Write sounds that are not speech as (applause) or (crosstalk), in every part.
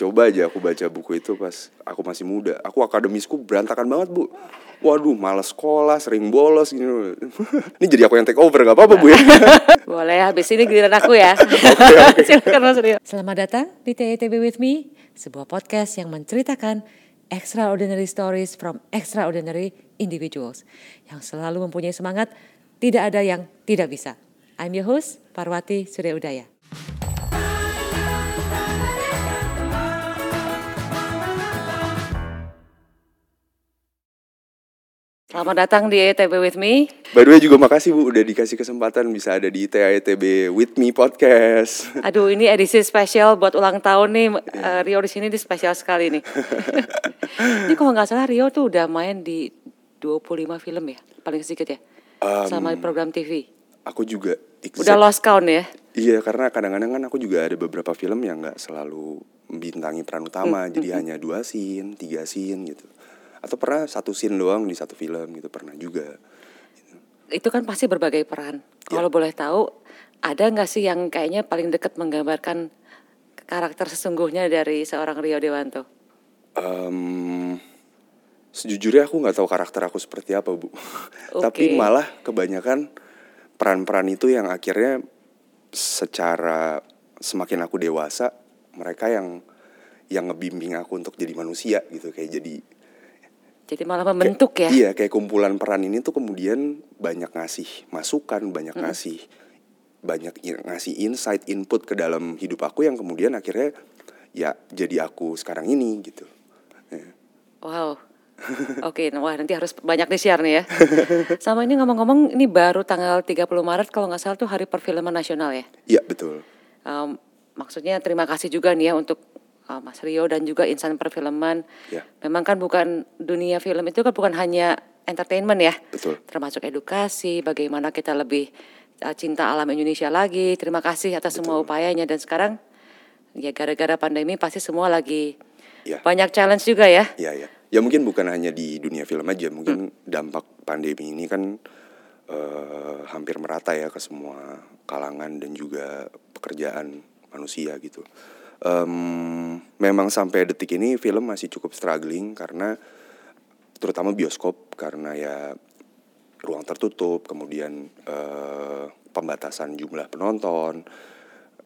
coba aja aku baca buku itu pas aku masih muda. Aku akademisku berantakan banget bu. Waduh, malas sekolah, sering bolos gini. (laughs) ini jadi aku yang take over, gak apa-apa bu ya? (laughs) Boleh, habis ini giliran aku ya. (laughs) Silakan Mas Rio. Selamat datang di TETB With Me, sebuah podcast yang menceritakan extraordinary stories from extraordinary individuals yang selalu mempunyai semangat, tidak ada yang tidak bisa. I'm your host, Parwati Surya Udaya. Selamat datang di ETB With Me. By the way juga makasih bu udah dikasih kesempatan bisa ada di TAETB With Me Podcast. (laughs) Aduh, ini edisi spesial buat ulang tahun nih. Eh, Rio di sini di spesial sekali nih. (laughs) ini kalau nggak salah Rio tuh udah main di 25 film ya, paling sedikit ya. sama program TV. Aku juga exact- Udah lost count ya. Iya karena kadang-kadang kan aku juga ada beberapa film yang nggak selalu membintangi peran utama, Hmm, jadi hanya dua scene, tiga scene gitu. Atau pernah satu scene doang di satu film gitu pernah juga. Itu kan pasti berbagai peran. Kalau boleh tahu, ada nggak sih yang kayaknya paling dekat menggambarkan karakter sesungguhnya dari seorang Rio Dewanto? Em, sejujurnya aku nggak tahu karakter aku seperti apa bu. (laughs) Tapi Oke. malah kebanyakan peran-peran itu yang akhirnya secara semakin aku dewasa mereka yang yang ngebimbing aku untuk jadi manusia gitu kayak jadi Jadi malah membentuk ya. Iya, kayak kumpulan peran ini tuh kemudian banyak ngasih masukan, banyak ngasih banyak ngasih insight, input ke dalam hidup aku yang kemudian akhirnya ya jadi aku sekarang ini gitu. Ya. Wow. (laughs) Oke, nah, wah nanti harus banyak di-share nih ya. (laughs) Sama ini ngomong-ngomong, ini baru tanggal 30 Maret kalau nggak salah tuh Hari Perfilman Nasional ya. Iya, betul. Em, maksudnya terima kasih juga nih ya untuk uh, Mas Rio dan juga insan perfilman. Ya. Memang kan bukan dunia film itu kan bukan hanya entertainment ya. Betul. Termasuk edukasi, bagaimana kita lebih uh, cinta alam Indonesia lagi. Terima kasih atas semua upayanya dan sekarang ya gara-gara pandemi pasti semua lagi Ya. banyak challenge juga ya. Iya, ya. Ya mungkin bukan hanya di dunia film aja, mungkin dampak pandemi ini kan eh, hampir merata ya ke semua kalangan dan juga pekerjaan manusia gitu. Em, memang sampai detik ini film masih cukup struggling karena terutama bioskop karena ya ruang tertutup, kemudian eh, pembatasan jumlah penonton,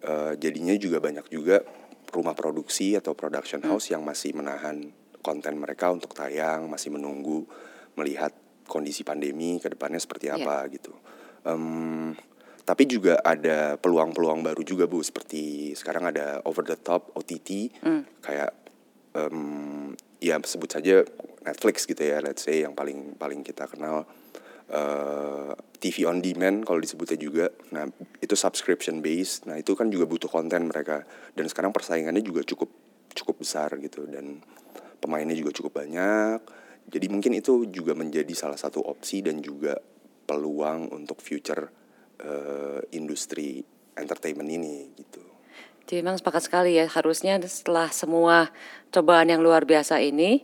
eh, jadinya juga banyak juga rumah produksi atau production house yang masih menahan konten mereka untuk tayang, masih menunggu melihat kondisi pandemi ke depannya seperti Iya. apa gitu. Em, tapi juga ada peluang-peluang baru juga bu, seperti sekarang ada over the top OTT, kayak em, ya sebut saja Netflix gitu ya, let's say yang paling paling kita kenal eh, TV on demand kalau disebutnya juga. Nah, itu subscription based. Nah, itu kan juga butuh konten mereka dan sekarang persaingannya juga cukup cukup besar gitu dan pemainnya juga cukup banyak. Jadi mungkin itu juga menjadi salah satu opsi dan juga peluang untuk future eh, industri entertainment ini gitu. Jadi memang sepakat sekali ya, harusnya setelah semua cobaan yang luar biasa ini,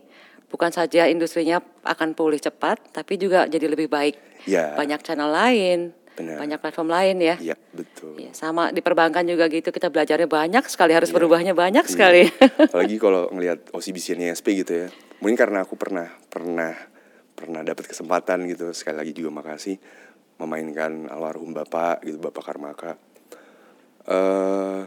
bukan saja industrinya akan pulih cepat, tapi juga jadi lebih baik. Ya. Banyak channel lain, Benar. banyak platform lain ya. Iya, betul. Ya, sama di perbankan juga gitu, kita belajarnya banyak sekali, harus berubahnya banyak sekali. (laughs) Apalagi kalau ngelihat OCBC NISP gitu ya. Mungkin karena aku pernah pernah pernah dapat kesempatan gitu. Sekali lagi juga makasih memainkan almarhum Bapak gitu, Bapak Karmaka. Eh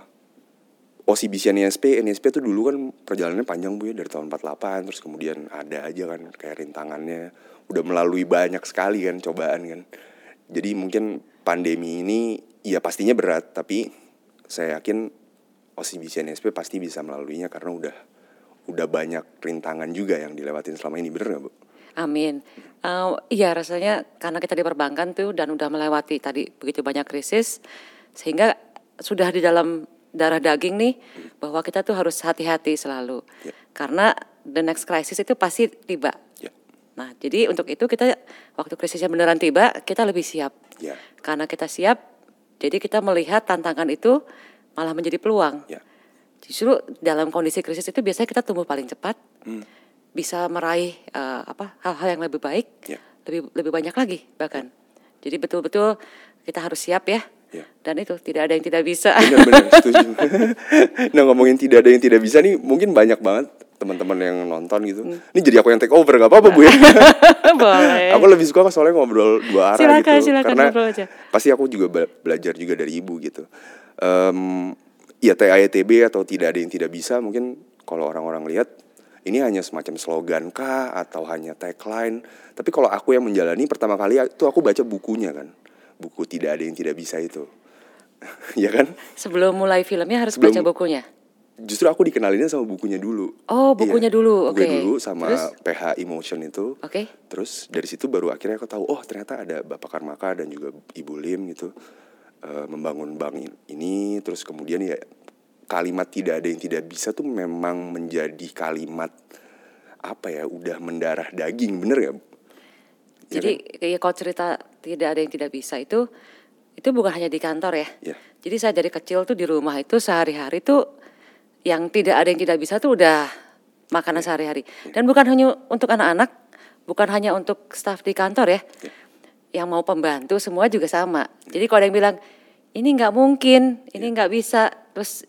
OCBC NISP, NISP tuh dulu kan perjalanannya panjang Bu ya dari tahun 48 terus kemudian ada aja kan kayak rintangannya udah melalui banyak sekali kan cobaan kan. Jadi mungkin pandemi ini ya pastinya berat tapi saya yakin OCBC NSP pasti bisa melaluinya karena udah udah banyak rintangan juga yang dilewatin selama ini bener nggak bu? Amin. Eh, iya rasanya karena kita di perbankan tuh dan udah melewati tadi begitu banyak krisis, sehingga sudah di dalam darah daging nih bahwa kita tuh harus hati-hati selalu. Ya. Karena the next crisis itu pasti tiba. Ya, Nah, jadi untuk itu kita waktu krisisnya beneran tiba, kita lebih siap. ya, Karena kita siap, jadi kita melihat tantangan itu malah menjadi peluang. ya, Justru dalam kondisi krisis itu biasanya kita tumbuh paling cepat, bisa meraih eh, apa hal-hal yang lebih baik, Ya. lebih lebih banyak lagi bahkan. Jadi betul-betul kita harus siap ya. Iya. Dan itu tidak ada yang tidak bisa. Benar-benar (laughs) setuju. nah ngomongin tidak ada yang tidak bisa nih mungkin banyak banget teman-teman yang nonton gitu. Hmm. Ini jadi aku yang take over nggak apa-apa bu ya. (laughs) Boleh. aku lebih suka soalnya ngobrol dua arah Silakan, gitu. silakan Karena aja. pasti aku juga be- belajar juga dari ibu gitu. Em ya TAYTB atau tidak ada yang tidak bisa mungkin kalau orang-orang lihat ini hanya semacam slogan kah atau hanya tagline. Tapi kalau aku yang menjalani pertama kali itu aku baca bukunya kan. Buku tidak ada yang tidak bisa itu. (laughs) ya kan? Sebelum mulai filmnya harus Sebelum- baca bukunya. Justru aku dikenalinnya sama bukunya dulu. Oh, bukunya dulu, Bukunya oke. dulu sama Terus? PH Emotion itu. Oke. Terus dari situ baru akhirnya aku tahu, oh ternyata ada Bapak Karmaka dan juga Ibu Lim gitu eh, membangun bank in- ini. Terus kemudian ya kalimat tidak ada yang tidak bisa tuh memang menjadi kalimat apa ya udah mendarah daging bener ya? Jadi ya kalau cerita tidak ada yang tidak bisa itu itu bukan hanya di kantor ya. Iya. Jadi saya dari kecil tuh di rumah itu sehari-hari tuh yang tidak ada yang tidak bisa tuh udah makanan Iya. sehari-hari. Dan bukan hanya untuk anak-anak, bukan hanya untuk staf di kantor ya. Iya. Yang mau pembantu semua juga sama. Jadi kalau ada yang bilang ini nggak mungkin, ini Iya. nggak bisa, terus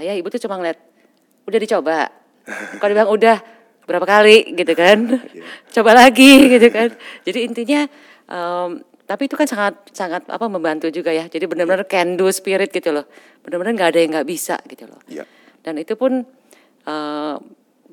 ayah ibu tuh cuma ngeliat udah dicoba. Kalau dia bilang udah berapa kali gitu kan, Iya. coba lagi gitu kan. Jadi intinya em, tapi itu kan sangat sangat apa membantu juga ya. Jadi benar-benar can do spirit gitu loh. Benar-benar nggak ada yang nggak bisa gitu loh. Iya. Dan itu pun eh,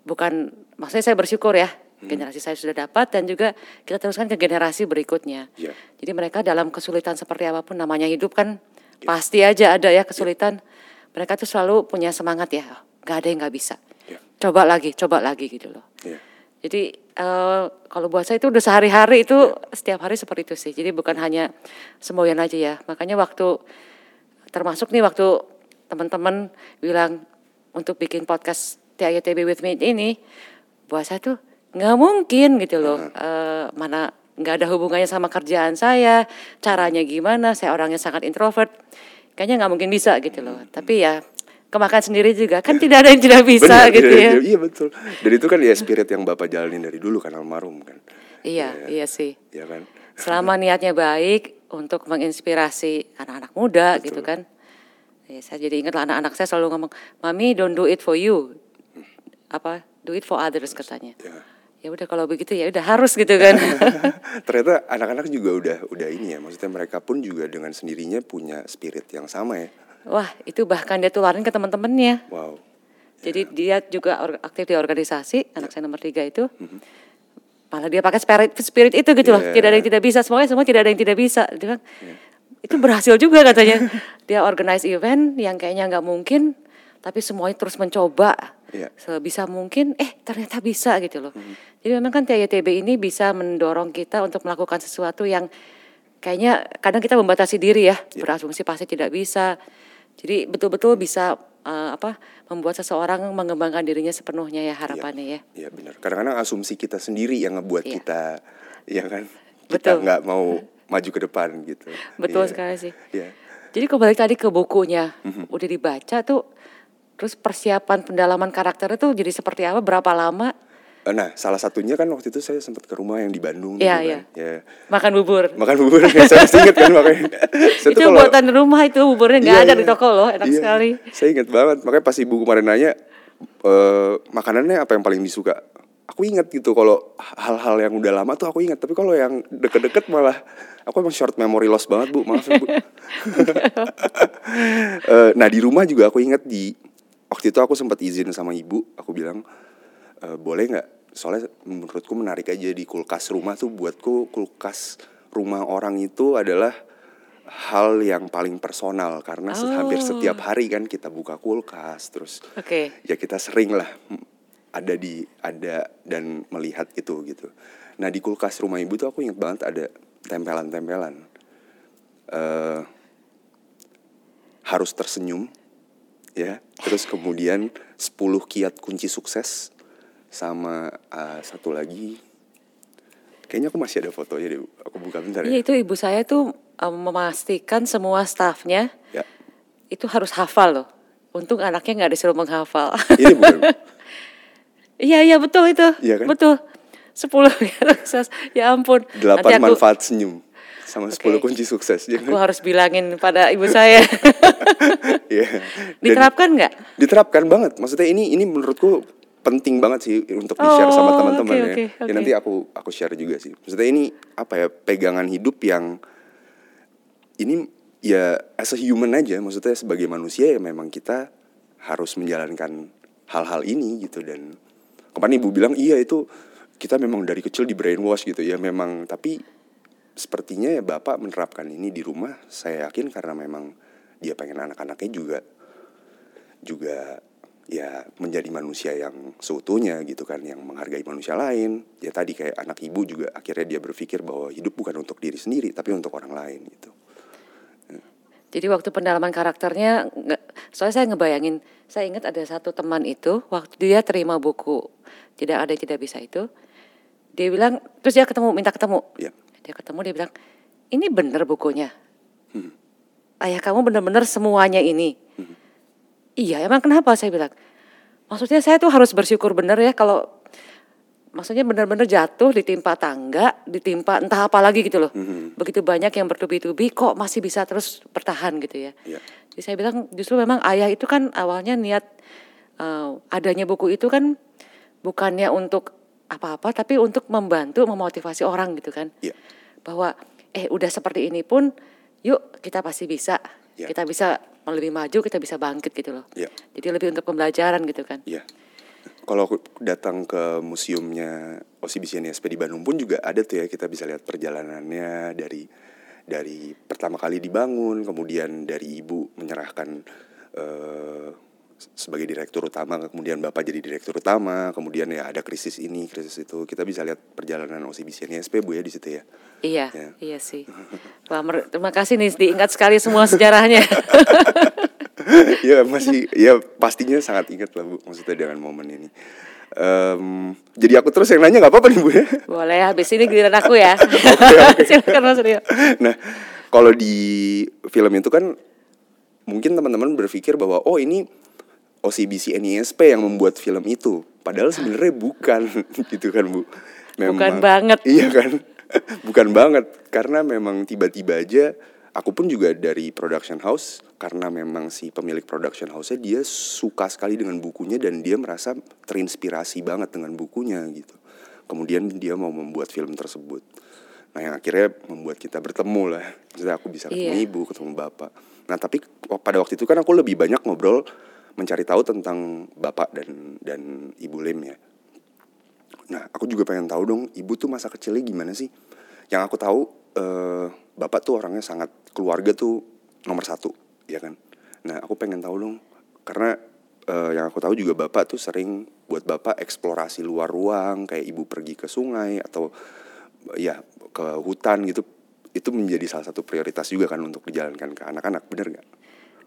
bukan maksudnya saya bersyukur ya generasi saya sudah dapat dan juga kita teruskan ke generasi berikutnya. Iya. Jadi mereka dalam kesulitan seperti apa pun namanya hidup kan pasti aja ada ya kesulitan. Mereka tuh selalu punya semangat ya. Gak ada yang nggak bisa. Iya. Coba lagi, coba lagi gitu loh. Iya. Jadi eh, kalau buat saya itu udah sehari-hari itu setiap hari seperti itu sih. Jadi bukan hanya semboyan aja ya. Makanya waktu termasuk nih waktu teman-teman bilang untuk bikin podcast TITB with me ini, buat saya tuh nggak mungkin gitu loh. Eh, mana nggak ada hubungannya sama kerjaan saya, caranya gimana? Saya orangnya sangat introvert, kayaknya nggak mungkin bisa gitu loh. Tapi ya kemakan sendiri juga kan tidak ada yang tidak bisa Benar, gitu iya, ya. iya, Iya betul. Dan itu kan ya spirit yang Bapak jalanin dari dulu kan almarhum kan. Iya, iya sih. Iya kan? Selama niatnya baik untuk menginspirasi anak-anak muda gitu kan. Ya, saya jadi ingat lah anak-anak saya selalu ngomong, "Mami, don't do it for you." Apa? Do it for others katanya. Ya. Ya udah kalau begitu ya udah harus gitu kan. (laughs) Ternyata (laughs) anak-anak juga udah udah ini ya. Maksudnya mereka pun juga dengan sendirinya punya spirit yang sama ya. Wah, itu bahkan dia tularin ke teman-temannya. Wow. Jadi dia juga aktif di organisasi, anak saya nomor tiga itu. Malah dia pakai spirit, spirit itu gitu loh. Iya. Tidak ada yang tidak bisa, semuanya semua tidak ada yang tidak bisa. Dia bilang, itu berhasil juga katanya. (laughs) dia organize event yang kayaknya nggak mungkin, tapi semuanya terus mencoba Iya. sebisa mungkin. Eh ternyata bisa gitu loh. Jadi memang kan TITB ini bisa mendorong kita untuk melakukan sesuatu yang kayaknya kadang kita membatasi diri ya, berasumsi pasti tidak bisa. Jadi betul-betul bisa eh, apa membuat seseorang mengembangkan dirinya sepenuhnya ya harapannya ya. Iya benar. Kadang-kadang asumsi kita sendiri yang ngebuat Iya. kita, ya kan? Kita nggak mau maju ke depan gitu. Betul Iya. sekali sih. Iya. Jadi kalau balik tadi ke bukunya, udah dibaca tuh, terus persiapan pendalaman karakternya tuh jadi seperti apa, berapa lama? Nah, salah satunya kan waktu itu saya sempat ke rumah yang di Bandung Iya, gitu iya. kan. Ya. Makan bubur. Makan bubur, ya, (laughs) saya masih inget kan makanya. (laughs) Saya itu kalau- buatan rumah itu buburnya nggak Iya, ada iya. di toko loh, enak Iya, sekali. Saya inget banget, makanya pas ibu kemarin nanya eh makanannya apa yang paling disuka. Aku inget gitu kalau hal-hal yang udah lama tuh aku inget, tapi kalau yang deket-deket malah aku emang short memory loss banget bu, maaf ya bu. (laughs) Eh, nah di rumah juga aku inget di waktu itu aku sempat izin sama ibu, aku bilang "Eh, boleh nggak? Soalnya menurutku menarik aja di kulkas rumah tuh buatku kulkas rumah orang itu adalah hal yang paling personal karena se- hampir Oh. setiap hari kan kita buka kulkas terus Oke. ya kita sering lah ada di ada dan melihat itu gitu. Nah di kulkas rumah ibu tuh aku inget banget ada tempelan-tempelan eh harus tersenyum ya terus kemudian 10 kiat kunci sukses sama eh, satu lagi kayaknya aku masih ada fotonya deh aku buka bentar Iya ya itu ibu saya tuh um, memastikan semua stafnya ya itu harus hafal loh. Untung anaknya nggak disuruh menghafal. ini (laughs) bukan Iya iya betul itu. Iya kan? Betul. Sepuluh (laughs) ya. Ya ampun. Delapan aku- manfaat senyum sama Oke. 10 kunci sukses. Aku harus bilangin pada ibu saya. (laughs) Iya. (laughs) Dan Diterapkan nggak? diterapkan banget. Maksudnya ini ini menurutku penting banget sih untuk di-share sama Oh, teman-teman oke, ya. oke, Ya oke. nanti aku aku share juga sih. Maksudnya ini apa ya pegangan hidup yang ini ya as a human aja. Maksudnya sebagai manusia ya memang kita harus menjalankan hal-hal ini gitu dan kemarin ibu bilang iya itu kita memang dari kecil di brainwash gitu ya memang tapi sepertinya ya bapak menerapkan ini di rumah. Saya yakin karena memang dia pengen anak-anaknya juga juga ya menjadi manusia yang seutuhnya gitu kan yang menghargai manusia lain. Ya tadi kayak anak ibu juga akhirnya dia berpikir bahwa hidup bukan untuk diri sendiri tapi untuk orang lain gitu. Jadi waktu pendalaman karakternya, soalnya saya ngebayangin, saya ingat ada satu teman itu waktu dia terima buku tidak ada tidak bisa itu, dia bilang, terus dia ketemu minta ketemu, ya dia ketemu dia bilang, ini bener bukunya, ayah kamu bener-bener semuanya ini, iya emang kenapa? Saya bilang, maksudnya saya tuh harus bersyukur bener ya kalau maksudnya benar-benar jatuh ditimpa tangga, ditimpa entah apa lagi gitu loh. Begitu banyak yang bertubi-tubi kok masih bisa terus bertahan gitu ya. Iya. Jadi saya bilang justru memang ayah itu kan awalnya niat eh, adanya buku itu kan bukannya untuk apa-apa tapi untuk membantu memotivasi orang gitu kan. Iya. Bahwa eh udah seperti ini pun yuk kita pasti bisa. Iya. Kita bisa lebih maju, kita bisa bangkit gitu loh. Iya. Jadi lebih untuk pembelajaran gitu kan. Iya. Kalau aku datang ke museumnya OCBC NISP di Bandung pun juga ada tuh ya kita bisa lihat perjalanannya dari dari pertama kali dibangun, kemudian dari ibu menyerahkan eh, sebagai direktur utama, kemudian bapak jadi direktur utama, kemudian ya ada krisis ini, krisis itu. Kita bisa lihat perjalanan OCBC NISP bu ya di situ ya. Iya, Ya. iya sih. Wah, terima kasih nih diingat sekali semua sejarahnya. (laughs) ya masih ya pastinya sangat ingat lah bu maksudnya dengan momen ini Em, jadi aku terus yang nanya nggak apa-apa nih bu ya Boleh, habis ini giliran aku ya. (laughs) (laughs) Silakan Mas Rio. nah kalau di film itu kan mungkin teman-teman berpikir bahwa oh ini OCBC NISP yang membuat film itu. Padahal sebenarnya bukan. (laughs) Gitu kan bu? Bukan banget. (laughs) iya kan? (laughs) Bukan banget. Karena memang tiba-tiba aja aku pun juga dari production house karena memang si pemilik production house-nya dia suka sekali dengan bukunya dan dia merasa terinspirasi banget dengan bukunya gitu. Kemudian dia mau membuat film tersebut. Nah yang akhirnya membuat kita bertemu lah. Maksudnya aku bisa ketemu Iya. ibu ketemu bapak. Nah tapi pada waktu itu kan aku lebih banyak ngobrol mencari tahu tentang bapak dan dan ibu Lim ya Nah, aku juga pengen tahu dong, ibu tuh masa kecilnya gimana sih? Yang aku tahu, eh, bapak tuh orangnya sangat keluarga tuh nomor satu, ya kan? Nah, aku pengen tahu dong, karena eh, yang aku tahu juga bapak tuh sering buat bapak eksplorasi luar ruang, kayak ibu pergi ke sungai atau ya ke hutan gitu. Itu menjadi salah satu prioritas juga kan untuk dijalankan ke anak-anak, bener nggak?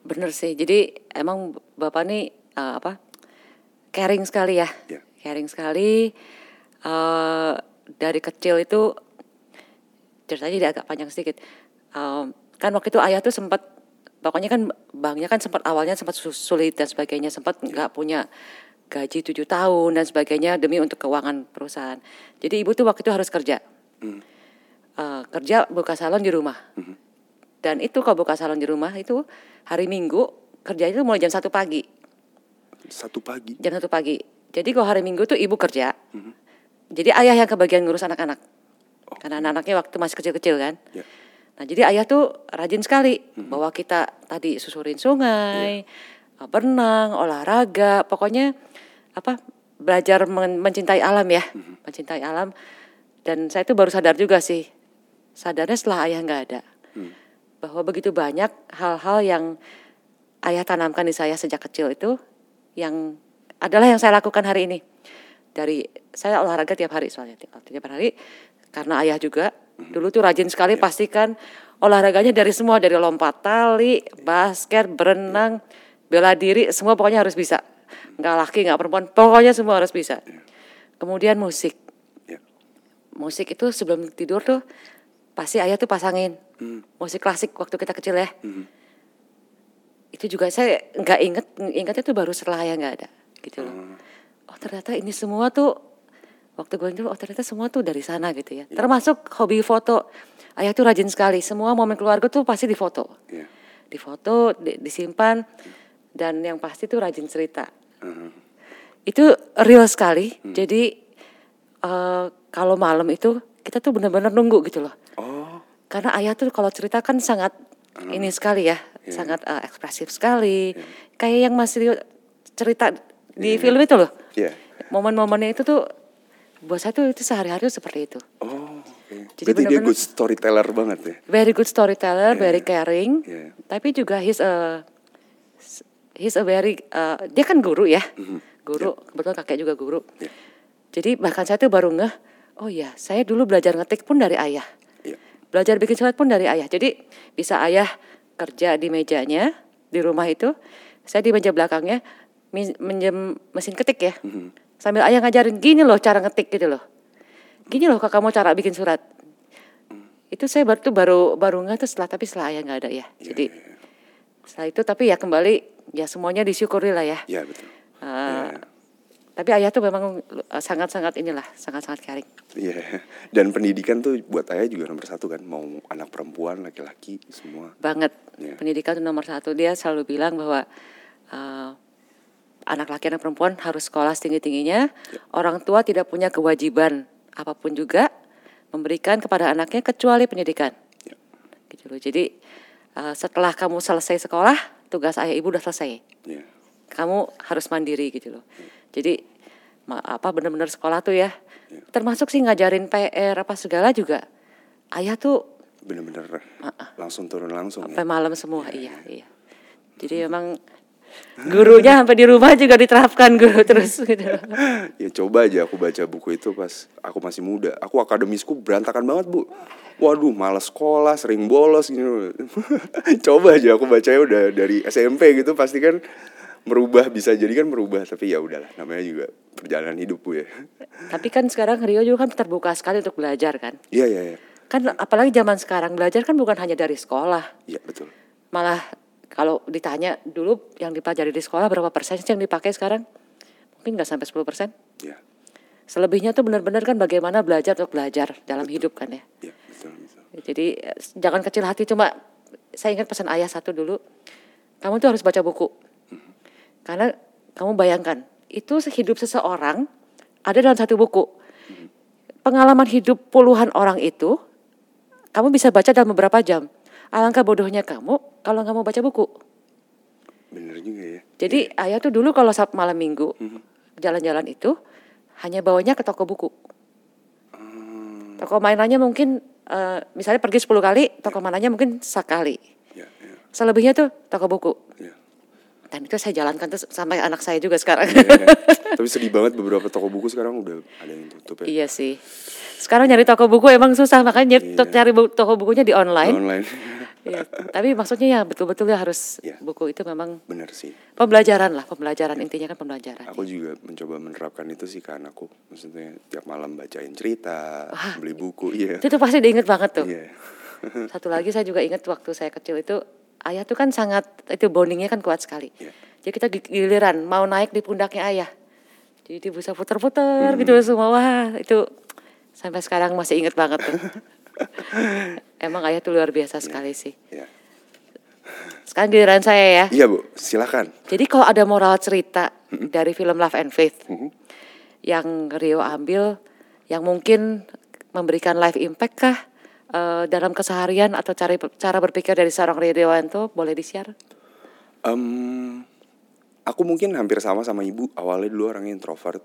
Bener sih. Jadi emang Bapak nih eh, apa? Caring sekali ya. Iya. Caring sekali. eh dari kecil itu ceritanya jadi agak panjang sedikit. Eh, kan waktu itu ayah tuh sempat pokoknya kan banknya kan sempat awalnya sempat sulit dan sebagainya sempat nggak punya gaji tujuh tahun dan sebagainya demi untuk keuangan perusahaan. Jadi ibu tuh waktu itu harus kerja. Eh, kerja buka salon di rumah. Dan itu kalau buka salon di rumah itu hari Minggu kerja itu mulai jam satu pagi, Satu pagi. jam satu pagi. Jadi kalau hari Minggu tuh ibu kerja, jadi ayah yang kebagian ngurus anak-anak, karena anak-anaknya waktu masih kecil-kecil kan. Ya. Nah jadi ayah tuh rajin sekali bawa kita tadi susurin sungai, eh, berenang, olahraga, pokoknya apa belajar men- mencintai alam ya, mencintai alam. Dan saya tuh baru sadar juga sih, sadarnya setelah ayah nggak ada, bahwa begitu banyak hal-hal yang ayah tanamkan di saya sejak kecil itu, yang adalah yang saya lakukan hari ini. Dari saya olahraga tiap hari soalnya tiap, hari. Karena ayah juga dulu tuh rajin sekali pastikan olahraganya dari semua dari lompat tali, basket, berenang, bela diri semua pokoknya harus bisa. Nggak laki nggak perempuan pokoknya semua harus bisa. Kemudian musik. Musik itu sebelum tidur tuh pasti ayah tuh pasangin musik klasik waktu kita kecil ya. Itu juga saya nggak inget ingetnya tuh baru setelah ayah nggak ada gitu loh. Oh ternyata ini semua tuh waktu gue itu oh ternyata semua tuh dari sana gitu ya. Termasuk hobi foto. Ayah tuh rajin sekali. Semua momen keluarga tuh pasti difoto. Iya. Difoto, di- disimpan dan yang pasti tuh rajin cerita. Mhm. Itu real sekali. Jadi eh, kalau malam itu kita tuh benar-benar nunggu gitu loh. Oh, Karena ayah tuh kalau cerita kan sangat ini sekali ya, sangat eh, ekspresif sekali. Kayak yang masih cerita di film itu loh. iya. Momen-momennya itu tuh buat saya tuh itu sehari-hari seperti itu. Oh, oke. Jadi Berarti dia good storyteller banget ya. Very good storyteller, very caring. Iya. Tapi juga he's a he's a very uh, dia kan guru ya. Guru, kebetulan kakek juga guru. Iya. Jadi bahkan saya tuh baru ngeh, oh ya, saya dulu belajar ngetik pun dari ayah. Iya. Belajar bikin surat pun dari ayah. Jadi bisa ayah kerja di mejanya di rumah itu, saya di meja belakangnya min- minjem mesin ketik ya. Sambil ayah ngajarin gini loh cara ngetik gitu loh. Gini loh kakak mau cara bikin surat. Itu saya baru tuh baru baru nggak tuh setelah tapi setelah ayah nggak ada ya. Jadi setelah itu tapi ya kembali ya semuanya disyukuri lah ya. Iya, betul. Eh, Tapi ayah tuh memang eh, sangat-sangat inilah, sangat-sangat caring. Iya. Dan pendidikan tuh buat ayah juga nomor satu kan. Mau anak perempuan, laki-laki, semua. banget. Iya. Pendidikan itu nomor satu. Dia selalu bilang bahwa eh, anak laki anak perempuan harus sekolah setinggi tingginya. Orang tua tidak punya kewajiban apa pun juga memberikan kepada anaknya kecuali pendidikan. Iya. Gitu loh. Jadi eh, setelah kamu selesai sekolah, tugas ayah ibu udah selesai. Iya. Kamu harus mandiri gitu loh. Jadi apa benar-benar sekolah tuh ya. Termasuk sih ngajarin PR apa segala juga. Ayah tuh Bener-bener langsung turun langsung ya. sampai malam semua iya iya jadi memang gurunya sampai di rumah juga diterapkan guru terus gitu (laughs) Ya coba aja aku baca buku itu pas aku masih muda. Aku akademisku berantakan banget bu. Waduh, malas sekolah, sering bolos gitu. (laughs) coba aja aku bacanya udah dari SMP gitu pasti kan merubah bisa jadi kan merubah tapi ya udahlah namanya juga perjalanan hidup bu ya. tapi kan sekarang Rio juga kan terbuka sekali untuk belajar kan Iya iya iya. kan apalagi zaman sekarang belajar kan bukan hanya dari sekolah Iya betul. malah kalau ditanya dulu yang dipelajari di sekolah berapa persen sih yang dipakai sekarang mungkin nggak sampai 10 persen Iya. selebihnya tuh benar-benar kan bagaimana belajar untuk belajar dalam hidup kan ya Iya betul betul. Jadi eh, jangan kecil hati cuma saya ingat pesan ayah satu dulu. Kamu tuh harus baca buku. Karena kamu bayangkan, itu hidup seseorang ada dalam satu buku. Pengalaman hidup puluhan orang itu kamu bisa baca dalam beberapa jam. Alangkah bodohnya kamu kalau nggak mau baca buku. Bener juga ya. Jadi ayah tuh dulu kalau Sabtu malam minggu jalan-jalan itu hanya bawanya ke toko buku. Toko mainannya mungkin eh, misalnya pergi 10 kali, toko mainannya mungkin sekali. Iya iya. Selebihnya tuh toko buku. iya. Dan itu saya jalankan tuh sampai anak saya juga sekarang. Iya. (laughs) Tapi sedih banget beberapa toko buku sekarang udah ada yang tutup ya. iya sih. Sekarang nyari toko buku emang susah makanya nyari, Iya. cari bu- toko bukunya di online. Online. (laughs) Iya. Tapi maksudnya ya betul-betul ya harus Iya. buku itu memang Bener sih. pembelajaran lah, pembelajaran intinya kan pembelajaran. Aku juga mencoba menerapkan itu sih ke anakku. Maksudnya tiap malam bacain cerita, beli buku, iya. Itu tuh pasti diinget banget tuh. Iya. Satu lagi saya juga ingat waktu saya kecil itu ayah tuh kan sangat itu bondingnya kan kuat sekali. Iya. Jadi kita gi- giliran mau naik di pundaknya ayah. Jadi dia bisa puter-puter gitu semua. Wah itu sampai sekarang masih inget banget tuh. (laughs) Emang ayah tuh luar biasa sekali sih. Iya. Sekarang giliran saya ya. Iya bu, silakan. Jadi kalau ada moral cerita dari film Love and Faith yang Rio ambil, yang mungkin memberikan life impact kah eh, dalam keseharian atau cara cara berpikir dari seorang Rio Dewanto, boleh di-share? Em, aku mungkin hampir sama sama ibu. Awalnya dulu orangnya introvert,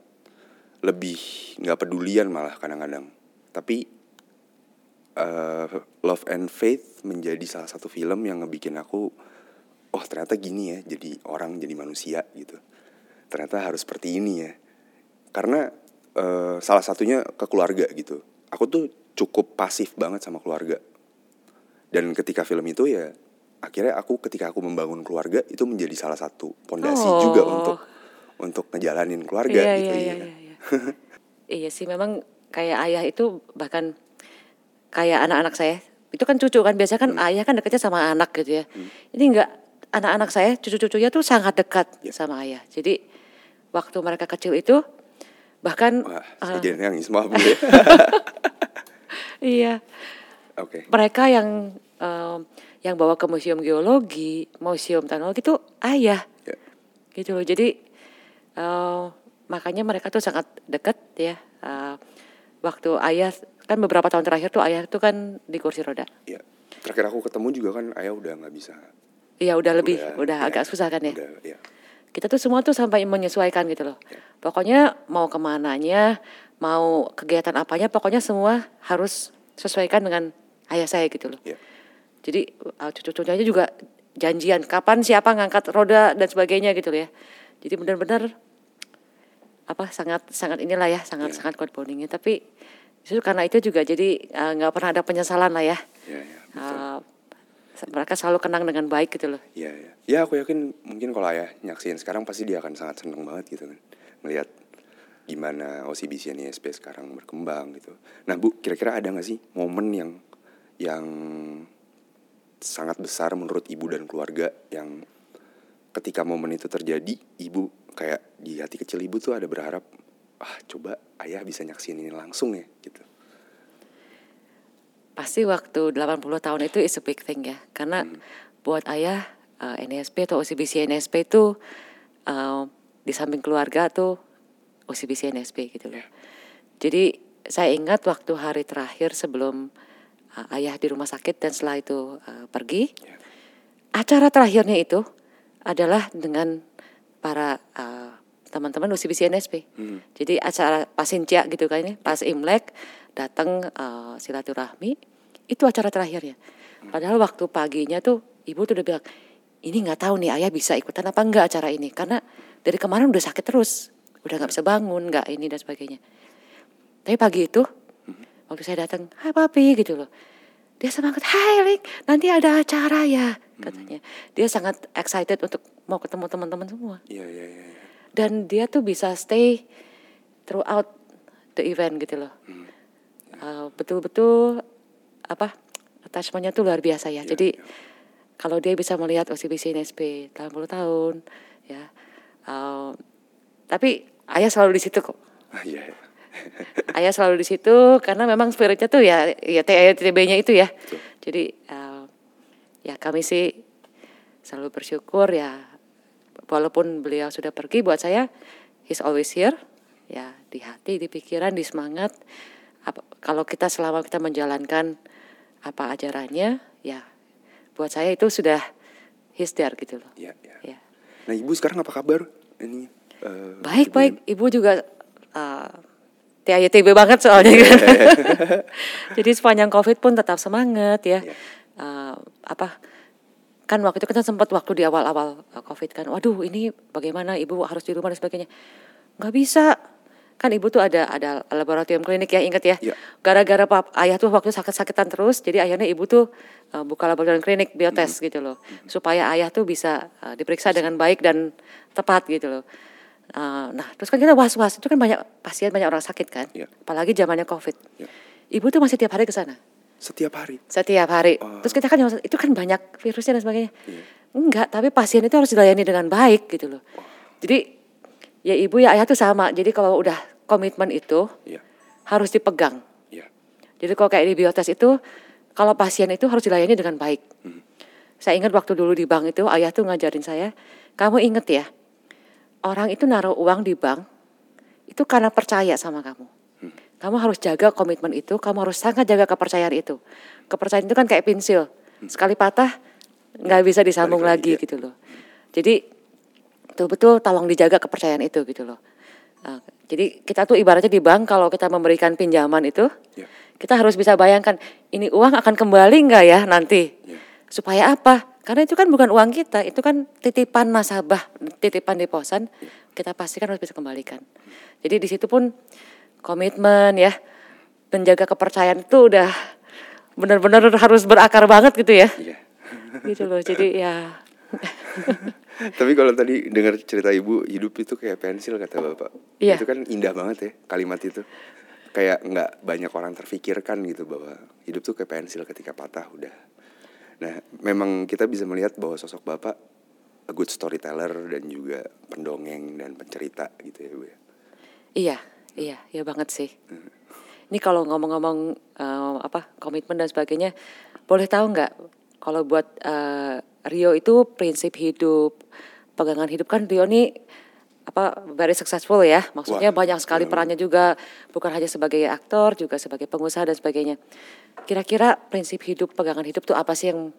lebih nggak pedulian malah kadang-kadang. Tapi eh, Love and Faith menjadi salah satu film yang ngebikin aku, oh ternyata gini ya, jadi orang jadi manusia gitu. Ternyata harus seperti ini ya. Karena eh, salah satunya ke keluarga gitu. Aku tuh cukup pasif banget sama keluarga. Dan ketika film itu ya akhirnya aku ketika aku membangun keluarga itu menjadi salah satu pondasi Oh. juga untuk untuk ngejalanin keluarga iya, gitu iya, iya. iya, iya, iya. sih memang kayak ayah itu bahkan kayak anak-anak saya itu kan cucu kan biasanya kan ayah kan dekatnya sama anak gitu ya. Ini enggak anak-anak saya cucu-cucunya tuh sangat dekat Ya. sama ayah. Jadi waktu mereka kecil itu bahkan Wah, uh, saya jadi nangis maaf ya. (laughs) (laughs) iya Oke. mereka yang um, yang bawa ke museum geologi, museum teknologi itu ayah, Ya. gitu loh. Jadi uh, makanya mereka tuh sangat dekat ya. Uh, waktu ayah kan beberapa tahun terakhir tuh ayah tuh kan di kursi roda. Ya. Terakhir aku ketemu juga kan ayah udah nggak bisa. Iya udah lebih, Udah, udah, ya. agak susah kan ya. Udah, ya. Kita tuh semua tuh sampai menyesuaikan gitu loh. Ya. Pokoknya mau ke mananya, mau kegiatan apanya, pokoknya semua harus sesuaikan dengan ayah saya gitu loh. Ya. Jadi uh, cucu-cucunya juga janjian kapan siapa ngangkat roda dan sebagainya gitu loh ya. Jadi benar-benar apa sangat sangat inilah ya sangat Iya. sangat kuat bondingnya. Tapi justru karena itu juga jadi uh, nggak pernah ada penyesalan lah ya. Ya, ya. betul. Uh, mereka selalu kenang dengan baik gitu loh. Ya, ya. Ya aku yakin mungkin kalau ayah nyaksiin sekarang pasti dia akan sangat seneng banget gitu kan. Melihat gimana OCBC NISP sekarang berkembang gitu. Nah Bu, kira-kira ada nggak sih momen yang yang sangat besar menurut ibu dan keluarga yang ketika momen itu terjadi, ibu kayak di hati kecil ibu tuh ada berharap, ah coba ayah bisa nyaksiin ini langsung ya gitu. Pasti waktu 80 tahun itu is a big thing ya. Karena Hmm. buat ayah uh, NSP atau OCBC NSP itu uh, di samping keluarga tuh OCBC NSP gitu loh. Iya. Jadi saya ingat waktu hari terakhir sebelum uh, ayah di rumah sakit dan setelah itu uh, pergi, Ya. acara terakhirnya itu adalah dengan para uh, teman-teman OCBC NSP. Hmm. Jadi acara pasincia gitu kan ini, pas Imlek datang uh, silaturahmi, itu acara terakhirnya. Padahal waktu paginya tuh ibu tuh udah bilang, ini nggak tahu nih ayah bisa ikutan apa enggak acara ini karena dari kemarin udah sakit terus, udah nggak bisa bangun, nggak ini dan sebagainya. Tapi pagi itu waktu saya datang, hai papi gitu loh. Dia semangat, hai Lik, nanti ada acara ya katanya. Dia sangat excited untuk mau ketemu teman-teman semua. Iya, iya, iya. iya. Dan dia tuh bisa stay throughout the event gitu loh. Uh, betul-betul apa attachmentnya tuh luar biasa ya. Iya, Jadi iya. kalau dia bisa melihat OCBC NSP 80 tahun ya. uh, tapi ayah selalu di situ kok. Ah, Iya, iya. (laughs) ayah selalu di situ karena memang spiritnya tuh ya ya TB-nya itu ya. Betul. Jadi uh, ya kami sih selalu bersyukur ya walaupun beliau sudah pergi buat saya he's always here ya di hati, di pikiran, di semangat. Apa, kalau kita selama kita menjalankan apa ajarannya ya buat saya itu sudah he's there gitu loh. Iya, iya. Ya. Nah ibu sekarang apa kabar? Ini eh, Baik baik, ibu juga uh, TITB banget soalnya kan. (laughs) Jadi sepanjang COVID pun tetap semangat ya. Iya. Uh, apa kan waktu itu kan sempat waktu di awal-awal uh, COVID kan, waduh ini bagaimana ibu harus di rumah dan sebagainya. Nggak bisa, kan ibu tuh ada ada laboratorium klinik ya inget ya. Iya. Gara-gara pap ayah tuh waktu sakit-sakitan terus, jadi akhirnya ibu tuh uh, buka laboratorium klinik biotes Mm-hmm. gitu loh, supaya ayah tuh bisa uh, diperiksa dengan baik dan tepat gitu loh. Uh, nah terus kan kita was-was itu kan banyak pasien banyak orang sakit kan, Iya. apalagi zamannya COVID. Iya. Ibu tuh masih tiap hari ke sana Setiap hari. setiap hari. Oh. Terus kita kan itu kan banyak virusnya dan sebagainya. Iya. Enggak, tapi pasien itu harus dilayani dengan baik gitu loh. Jadi ya ibu ya ayah tuh sama. Jadi kalau udah komitmen itu Iya, harus dipegang. iya. Jadi kalau kayak di biotes itu kalau pasien itu harus dilayani dengan baik. Hmm. Saya ingat waktu dulu di bank itu ayah tuh ngajarin saya, kamu inget ya, orang itu naruh uang di bank itu karena percaya sama kamu. Hmm. Kamu harus jaga komitmen itu, kamu harus sangat jaga kepercayaan itu. Kepercayaan itu kan kayak pensil, sekali patah nggak bisa disambung Hmm. Balik lagi, lagi, ya. gitu loh. Jadi betul-betul tolong dijaga kepercayaan itu gitu loh. Nah, jadi kita tuh ibaratnya di bank kalau kita memberikan pinjaman itu, Iya. kita harus bisa bayangkan ini uang akan kembali nggak ya nanti. Iya. Supaya apa? Karena itu kan bukan uang kita, itu kan titipan nasabah, titipan deposan, kita pastikan harus bisa kembalikan. Jadi di situ pun komitmen ya, menjaga kepercayaan itu udah benar-benar harus berakar banget gitu ya. Iya. Gitu loh. Jadi ya (laughs) Tapi kalau tadi dengar cerita ibu hidup itu kayak pensil kata bapak. Iya. Itu kan indah banget ya kalimat itu. Kayak nggak banyak orang terfikirkan gitu bahwa hidup tuh kayak pensil ketika patah udah. Nah memang kita bisa melihat bahwa sosok bapak a good storyteller dan juga pendongeng dan pencerita gitu ya bu ya. Iya, Iya, iya banget sih. Ini kalau ngomong-ngomong eh, apa komitmen dan sebagainya, boleh tahu nggak kalau buat eh, Rio itu prinsip hidup, pegangan hidup kan Rio ini apa very successful ya. Maksudnya Wah, banyak sekali perannya juga, bukan hanya sebagai aktor, juga sebagai pengusaha dan sebagainya. Kira-kira prinsip hidup, pegangan hidup tuh apa sih yang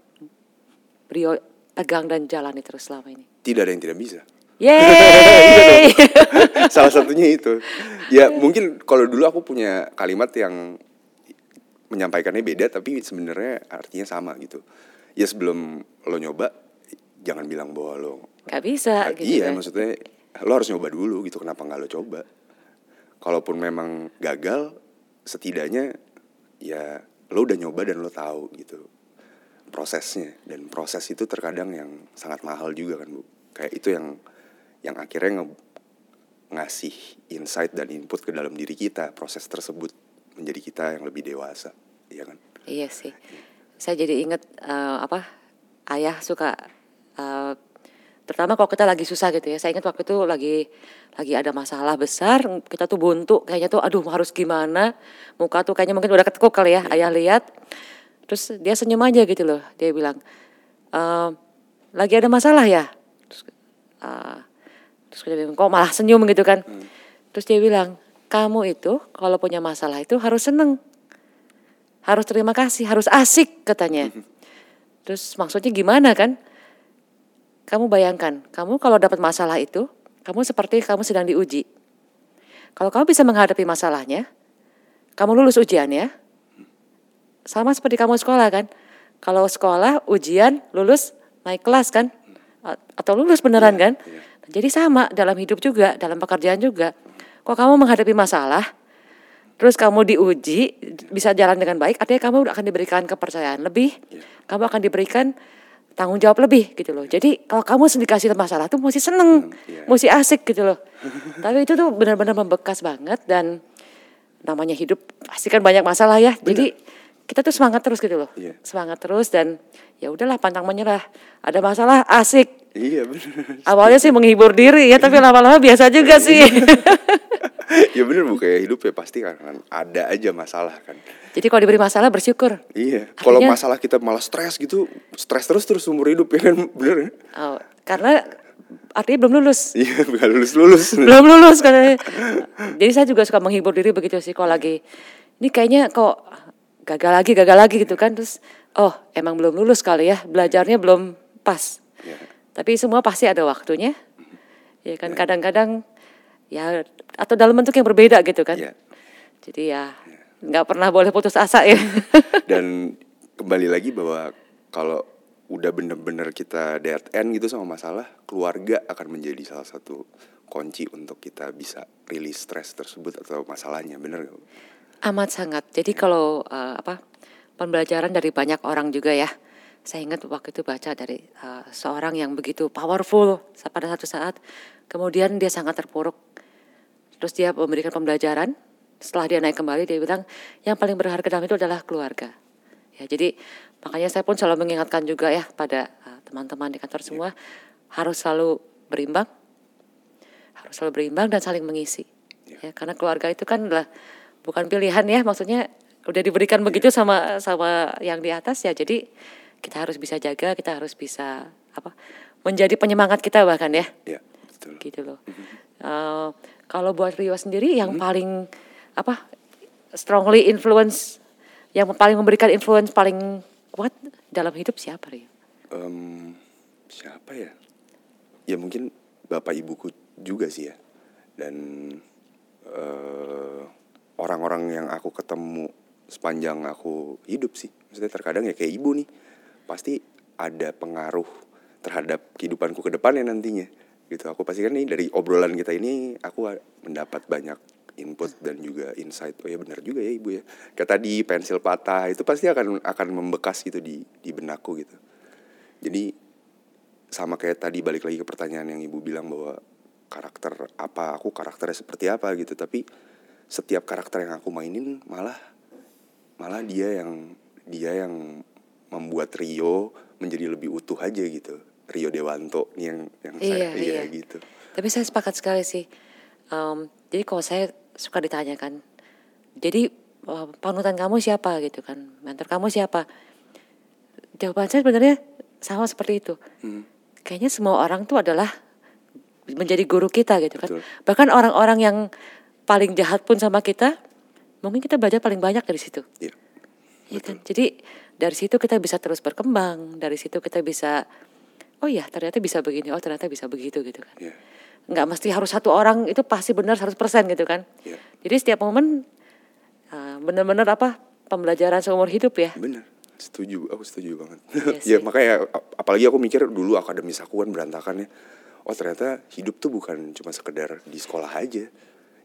Rio pegang dan jalani terus selama ini? Tidak ada yang tidak bisa. Yeay! (laughs) (laughs) Salah satunya itu. Ya mungkin kalau dulu aku punya kalimat yang menyampaikannya beda tapi sebenarnya artinya sama gitu. Ya sebelum lo nyoba jangan bilang bahwa lo Gak bisa gitu iya kan. maksudnya lo harus nyoba dulu gitu kenapa nggak lo coba? Kalaupun memang gagal setidaknya ya lo udah nyoba dan lo tahu gitu prosesnya. Dan proses itu terkadang yang sangat mahal juga kan bu. Kayak itu yang yang akhirnya nge- ngasih insight dan input ke dalam diri kita. Proses tersebut menjadi kita yang lebih dewasa iya kan? Iya sih. Saya jadi inget eh, apa ayah suka eh, terutama kalau kita lagi susah gitu ya. Saya ingat waktu itu lagi lagi ada masalah besar, kita tuh buntu, kayaknya tuh aduh harus gimana. Muka tuh kayaknya mungkin udah ketekuk kali ya. Ayah lihat, terus dia senyum aja gitu loh. Dia bilang, "Eh, lagi ada masalah ya. Terus, eh, terus dia bilang, kok malah senyum gitu kan. Terus dia bilang, kamu itu kalau punya masalah itu harus seneng harus terima kasih, harus asik katanya. Terus maksudnya gimana kan? Kamu bayangkan, kamu kalau dapat masalah itu, kamu seperti kamu sedang diuji. Kalau kamu bisa menghadapi masalahnya, kamu lulus ujiannya, sama seperti kamu sekolah kan. Kalau sekolah, ujian, lulus, naik kelas kan. Atau lulus beneran kan. Jadi sama dalam hidup juga, dalam pekerjaan juga. Kok kamu menghadapi masalah, terus kamu diuji bisa jalan dengan baik artinya kamu akan diberikan kepercayaan lebih kamu akan diberikan tanggung jawab lebih gitu loh. Jadi kalau kamu dikasih masalah tuh mesti seneng iya. mesti asik gitu loh. (laughs) Tapi itu tuh benar-benar membekas banget dan namanya hidup pasti kan banyak masalah ya. Jadi kita tuh semangat terus gitu loh. Iya. semangat terus dan ya udahlah pantang menyerah. Ada masalah asik. Iya bener awalnya sih menghibur diri ya tapi lama-lama biasa juga sih (laughs) (laughs) ya bener bu kayak hidup ya pasti kan kan ada aja masalah kan jadi kalau diberi masalah bersyukur Iya, kalau masalah kita malah stres gitu, stres terus terus umur hidup ya kan, bener ya? Oh, karena artinya belum lulus. (laughs) Iya, gak lulus lulus. (laughs) belum lulus katanya. Jadi saya juga suka menghibur diri begitu sih kalau lagi ini kayaknya kok gagal lagi gagal lagi gitu kan terus oh emang belum lulus kali ya belajarnya belum pas. Iya. Tapi semua pasti ada waktunya. Ya kan kadang-kadang ya atau dalam bentuk yang berbeda gitu kan. Iya. Jadi ya nggak pernah boleh putus asa ya. (laughs) Dan kembali lagi bahwa kalau udah bener-bener kita dead end gitu sama masalah, keluarga akan menjadi salah satu kunci untuk kita bisa rilis stres tersebut atau masalahnya, bener gak? Amat sangat. Jadi kalau eh, apa pembelajaran dari banyak orang juga ya. Saya ingat waktu itu baca dari eh, seorang yang begitu powerful pada satu saat, kemudian dia sangat terpuruk. Terus dia memberikan pembelajaran. Setelah dia naik kembali, dia bilang yang paling berharga dalam itu adalah keluarga. Ya, jadi makanya saya pun selalu mengingatkan juga ya pada eh, teman-teman di kantor semua harus selalu berimbang, harus selalu berimbang dan saling mengisi. Ya, karena keluarga itu kan adalah bukan pilihan ya, maksudnya udah diberikan begitu sama sama yang di atas ya. Jadi kita harus bisa jaga, kita harus bisa apa menjadi penyemangat kita bahkan ya, Iya, betul. gitu loh. Eh, kalau buat Rio sendiri yang paling apa strongly influence, yang paling memberikan influence paling kuat dalam hidup siapa Rio? Em, siapa ya? Ya mungkin bapak ibuku juga sih ya. Dan eh, orang-orang yang aku ketemu sepanjang aku hidup sih. Maksudnya terkadang ya kayak ibu nih. Pasti ada pengaruh terhadap kehidupanku ke depannya nantinya. Gitu. Aku pasti kan nih dari obrolan kita ini aku mendapat banyak input dan juga insight. Oh ya benar juga ya ibu ya. Kayak tadi pensil patah itu pasti akan akan membekas gitu di di benakku gitu. Jadi sama kayak tadi balik lagi ke pertanyaan yang ibu bilang bahwa karakter apa aku karakternya seperti apa gitu tapi setiap karakter yang aku mainin malah malah dia yang dia yang membuat Rio menjadi lebih utuh aja gitu Rio Dewanto nih yang yang saya Iya, iya, iya. gitu Tapi saya sepakat sekali sih. Em, jadi kalau saya suka ditanyakan. Jadi eh, panutan kamu siapa gitu kan? Mentor kamu siapa? Jawaban saya sebenarnya sama seperti itu. Hmm. Kayaknya semua orang tuh adalah menjadi guru kita gitu kan. Betul. Bahkan orang-orang yang paling jahat pun sama kita, mungkin kita belajar paling banyak dari situ. Iya. Iya kan? Jadi dari situ kita bisa terus berkembang, dari situ kita bisa oh ya ternyata bisa begini, oh ternyata bisa begitu gitu kan. Iya. Nggak mesti harus satu orang itu pasti benar 100% gitu kan. Iya. Jadi setiap momen uh, benar-benar apa pembelajaran seumur hidup ya. Bener, setuju, aku setuju banget. Iya (laughs) ya sih. makanya ap- apalagi aku mikir dulu akademis aku kan berantakan ya. Oh ternyata hidup tuh bukan cuma sekedar di sekolah aja.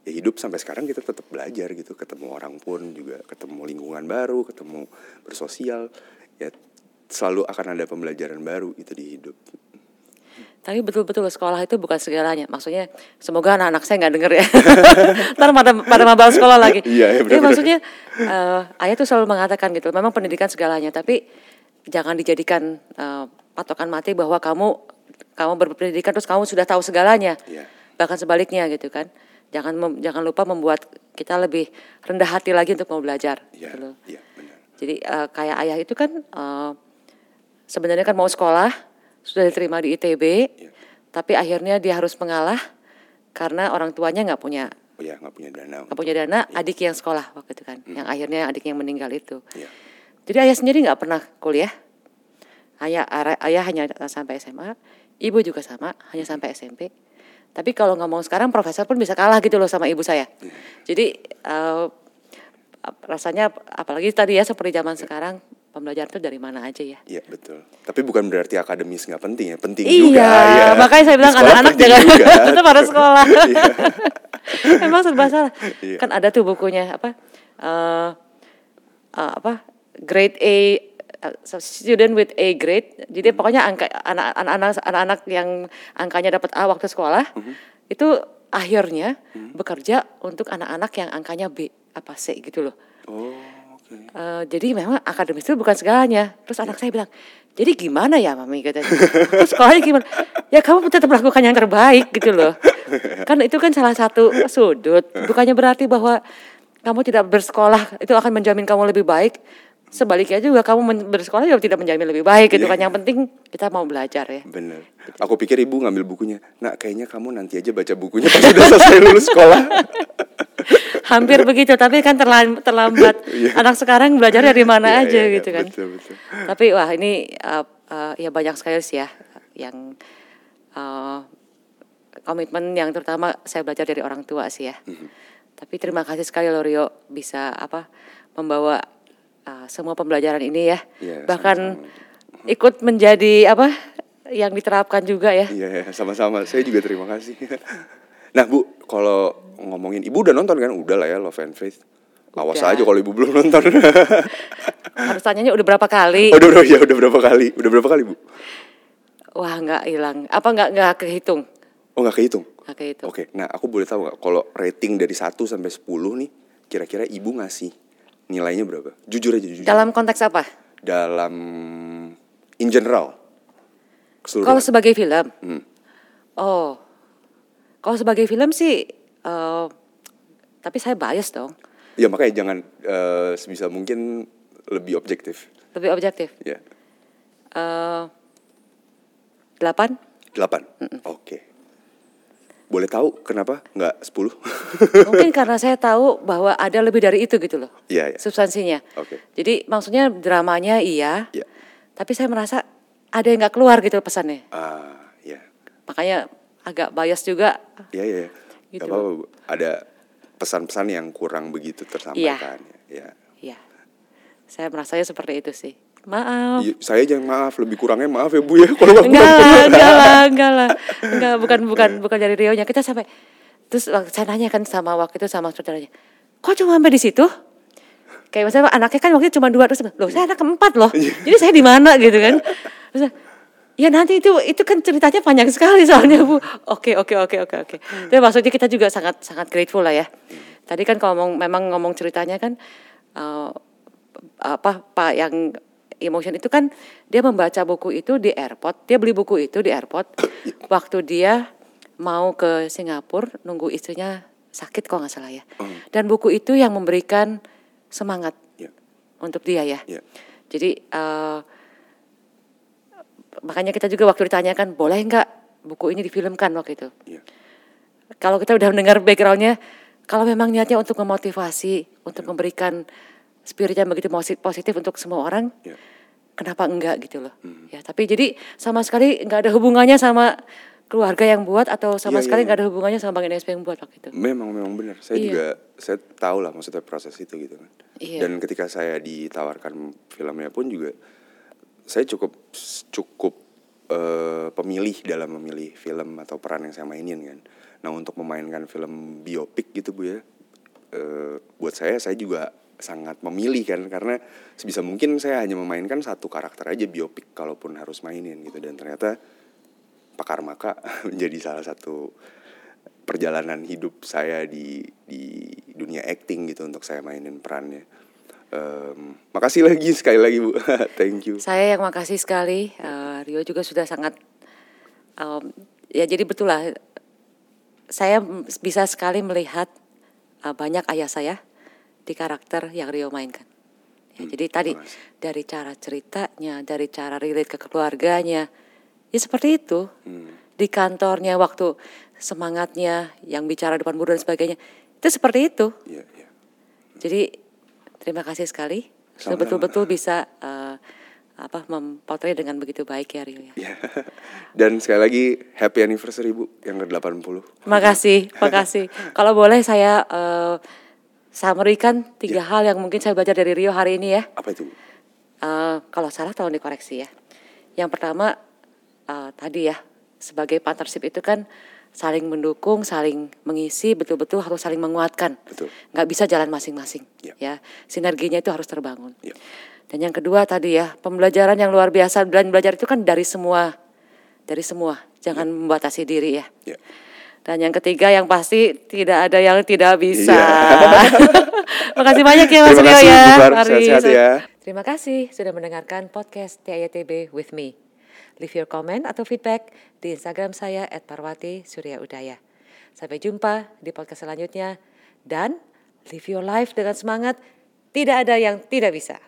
Ya hidup sampai sekarang kita tetap belajar gitu, ketemu orang pun juga ketemu lingkungan baru, ketemu bersosial. Ya selalu akan ada pembelajaran baru gitu di hidup. Tapi betul-betul sekolah itu bukan segalanya. Maksudnya semoga anak-anak saya nggak denger ya. (laughs) Ntar pada pada mabal sekolah lagi. Iya, iya, Jadi benar-benar. maksudnya eh, ayah tuh selalu mengatakan gitu. Memang pendidikan segalanya, tapi jangan dijadikan eh, patokan mati bahwa kamu kamu berpendidikan terus kamu sudah tahu segalanya. Iya. Bahkan sebaliknya gitu kan. Jangan mem- jangan lupa membuat kita lebih rendah hati lagi untuk mau belajar. Iya, gitu loh. iya benar. Jadi eh, kayak ayah itu kan eh, sebenarnya kan mau sekolah sudah diterima di ITB, Iya. tapi akhirnya dia harus mengalah karena orang tuanya nggak punya Oh ya nggak punya dana. nggak punya dana, adik yang sekolah waktu itu kan, yang akhirnya adiknya yang meninggal itu. Iya. Jadi ayah sendiri nggak pernah kuliah, ayah ayah hanya sampai SMA, ibu juga sama, hanya sampai SMP. Tapi kalau ngomong sekarang profesor pun bisa kalah gitu loh sama ibu saya. Jadi eh, rasanya apalagi tadi ya seperti zaman sekarang pembelajaran itu dari mana aja ya. Iya betul. Tapi bukan berarti akademis nggak penting ya, penting Iya, juga. ya. makanya saya bilang anak-anak jangan (laughs) tetap harus sekolah. (laughs) Iya. (laughs) Emang serba salah. Iya. Kan ada tuh bukunya apa? eh eh, apa? Grade A student with A grade. Jadi Hmm. pokoknya angka anak-anak anak-anak yang angkanya dapat A waktu sekolah Hmm. itu akhirnya bekerja untuk anak-anak yang angkanya B apa C gitu loh. Oh oke. Eh, jadi memang akademis itu bukan segalanya. Terus anak saya bilang, jadi gimana ya mami katanya. Terus sekolahnya gimana? Ya kamu tetap melakukan yang terbaik gitu loh. Kan itu kan salah satu sudut. Bukannya berarti bahwa kamu tidak bersekolah itu akan menjamin kamu lebih baik. Sebaliknya juga kamu men- bersekolah juga tidak menjamin lebih baik gitu kan. Yang penting kita mau belajar ya. Bener. Aku pikir ibu ngambil bukunya. Nah kayaknya kamu nanti aja baca bukunya pas (laughs) udah selesai lulus sekolah. (laughs) Hampir begitu, tapi kan terlam- terlambat. (laughs) Anak sekarang belajar dari mana Iya, aja iya, iya, gitu kan. Betul betul. Tapi wah ini uh, uh, ya banyak sekali sih ya yang uh, komitmen yang terutama saya belajar dari orang tua sih ya. Mhm. Tapi terima kasih sekali loh Rio bisa apa membawa uh, semua pembelajaran ini ya. Iya, Bahkan sama-sama. ikut menjadi apa yang diterapkan juga ya. Iya ya, sama-sama. Saya juga terima kasih. (laughs) Nah bu, kalau ngomongin ibu udah nonton kan? Udah lah ya Love and Faith. Awas Udah. aja kalau ibu belum nonton. (laughs) Harus tanyanya udah berapa kali? Oh, udah, udah, ya udah berapa kali? Udah berapa kali bu? Wah nggak hilang. Apa nggak nggak kehitung? Oh nggak kehitung? Nggak kehitung. Oke, nah aku boleh tahu nggak kalau rating dari 1 sampai 10 nih, kira-kira ibu ngasih nilainya berapa? Jujur aja, jujur. Dalam konteks apa? Dalam in general. Kalau sebagai film, Hmm. oh, kalau sebagai film sih, eh, tapi saya bias dong, Ya makanya jangan eh, sebisa mungkin lebih objektif. lebih objektif. Ya, Eh, Delapan? 8. Oke. Boleh tahu kenapa nggak 10? (laughs) Mungkin karena saya tahu bahwa ada lebih dari itu gitu loh, Iya, iya. substansinya. Oke. Jadi maksudnya dramanya iya, Iya. tapi saya merasa ada yang nggak keluar gitu pesannya. Ah, ya. Makanya agak bias juga. Iya, iya. iya. Gitu. Gak apa-apa, Bu. Ada pesan-pesan yang kurang begitu tersampaikan. Ya. Iya, saya merasanya seperti itu sih. Maaf. Iya, Saya jangan maaf, lebih kurangnya maaf ya Bu ya kalau enggak lah, enggak lah, enggak lah, enggak bukan bukan bukan dari Rio nya kita sampai terus waktu saya nanya kan sama waktu itu sama saudaranya, kok cuma sampai di situ? Kayak misalnya anaknya kan waktu itu cuma dua terus loh saya anak keempat loh, jadi saya di mana gitu kan? Terus ya nanti itu itu kan ceritanya panjang sekali soalnya bu. Oke oke oke oke oke. Tapi maksudnya kita juga sangat sangat grateful lah ya. Tadi kan kalau ngomong memang ngomong ceritanya kan eh, apa pak yang emotion itu kan dia membaca buku itu di airport dia beli buku itu di airport (coughs) waktu dia mau ke Singapura nunggu istrinya sakit kok nggak salah ya. Hmm. Dan buku itu yang memberikan semangat Ya. untuk dia ya. Ya. Jadi eh, makanya kita juga waktu ditanyakan boleh nggak buku ini difilmkan waktu itu. Ya. Kalau kita udah mendengar backgroundnya, kalau memang niatnya untuk memotivasi, untuk memberikan spirit yang begitu positif untuk semua orang, Ya. kenapa enggak gitu loh. Ya, tapi jadi sama sekali nggak ada hubungannya sama keluarga yang buat atau sama Iya, sekali iya, nggak ada hubungannya sama Bang NSP yang buat waktu itu. Memang memang benar. Saya Iya. juga saya tahu lah maksudnya proses itu gitu kan. Iya. Dan ketika saya ditawarkan filmnya pun juga saya cukup cukup eh, pemilih dalam memilih film atau peran yang saya mainin kan. Nah untuk memainkan film biopik gitu bu ya, eh, buat saya saya juga sangat memilih kan karena sebisa mungkin saya hanya memainkan satu karakter aja biopik kalaupun harus mainin gitu dan ternyata Pakar Maka (laughs) menjadi salah satu perjalanan hidup saya di di dunia acting gitu untuk saya mainin perannya. Em, makasih lagi sekali lagi bu, (laughs) thank you. Saya yang makasih sekali. Eh, Rio juga sudah sangat em, ya jadi betul lah. Saya bisa sekali melihat eh, banyak ayah saya di karakter yang Rio mainkan. Ya, jadi tadi makasih. dari cara ceritanya, dari cara relate ke keluarganya, ya seperti itu. Di kantornya waktu semangatnya, yang bicara depan guru dan sebagainya, itu seperti itu. Iya iya. Jadi terima kasih sekali sudah betul-betul bisa eh, apa mempotret dengan begitu baik ya Rio ya. Iya. (laughs) Dan sekali lagi happy anniversary bu yang ke 80 Makasih, makasih. (laughs) Kalau boleh saya eh, summary-kan tiga hal yang mungkin saya belajar dari Rio hari ini ya. Apa itu? Bu? Eh, kalau salah tolong dikoreksi ya. Yang pertama eh, tadi ya sebagai partnership itu kan saling mendukung, saling mengisi, betul-betul harus saling menguatkan. Betul. Nggak bisa jalan masing-masing. Ya. Ya, sinerginya itu harus terbangun. Ya. Dan yang kedua tadi ya pembelajaran yang luar biasa dan belajar itu kan dari semua, dari semua. Jangan membatasi diri ya. Ya. Dan yang ketiga yang pasti tidak ada yang tidak bisa. Iya. (laughs) Makasih banyak ya Mas Rio kasih, ya. Mari. Sehat-sehat ya. Terima kasih sudah mendengarkan podcast TITB with me. Leave your comment atau feedback di Instagram saya @parwati surya udaya. Sampai jumpa di podcast selanjutnya dan live your life dengan semangat. Tidak ada yang tidak bisa.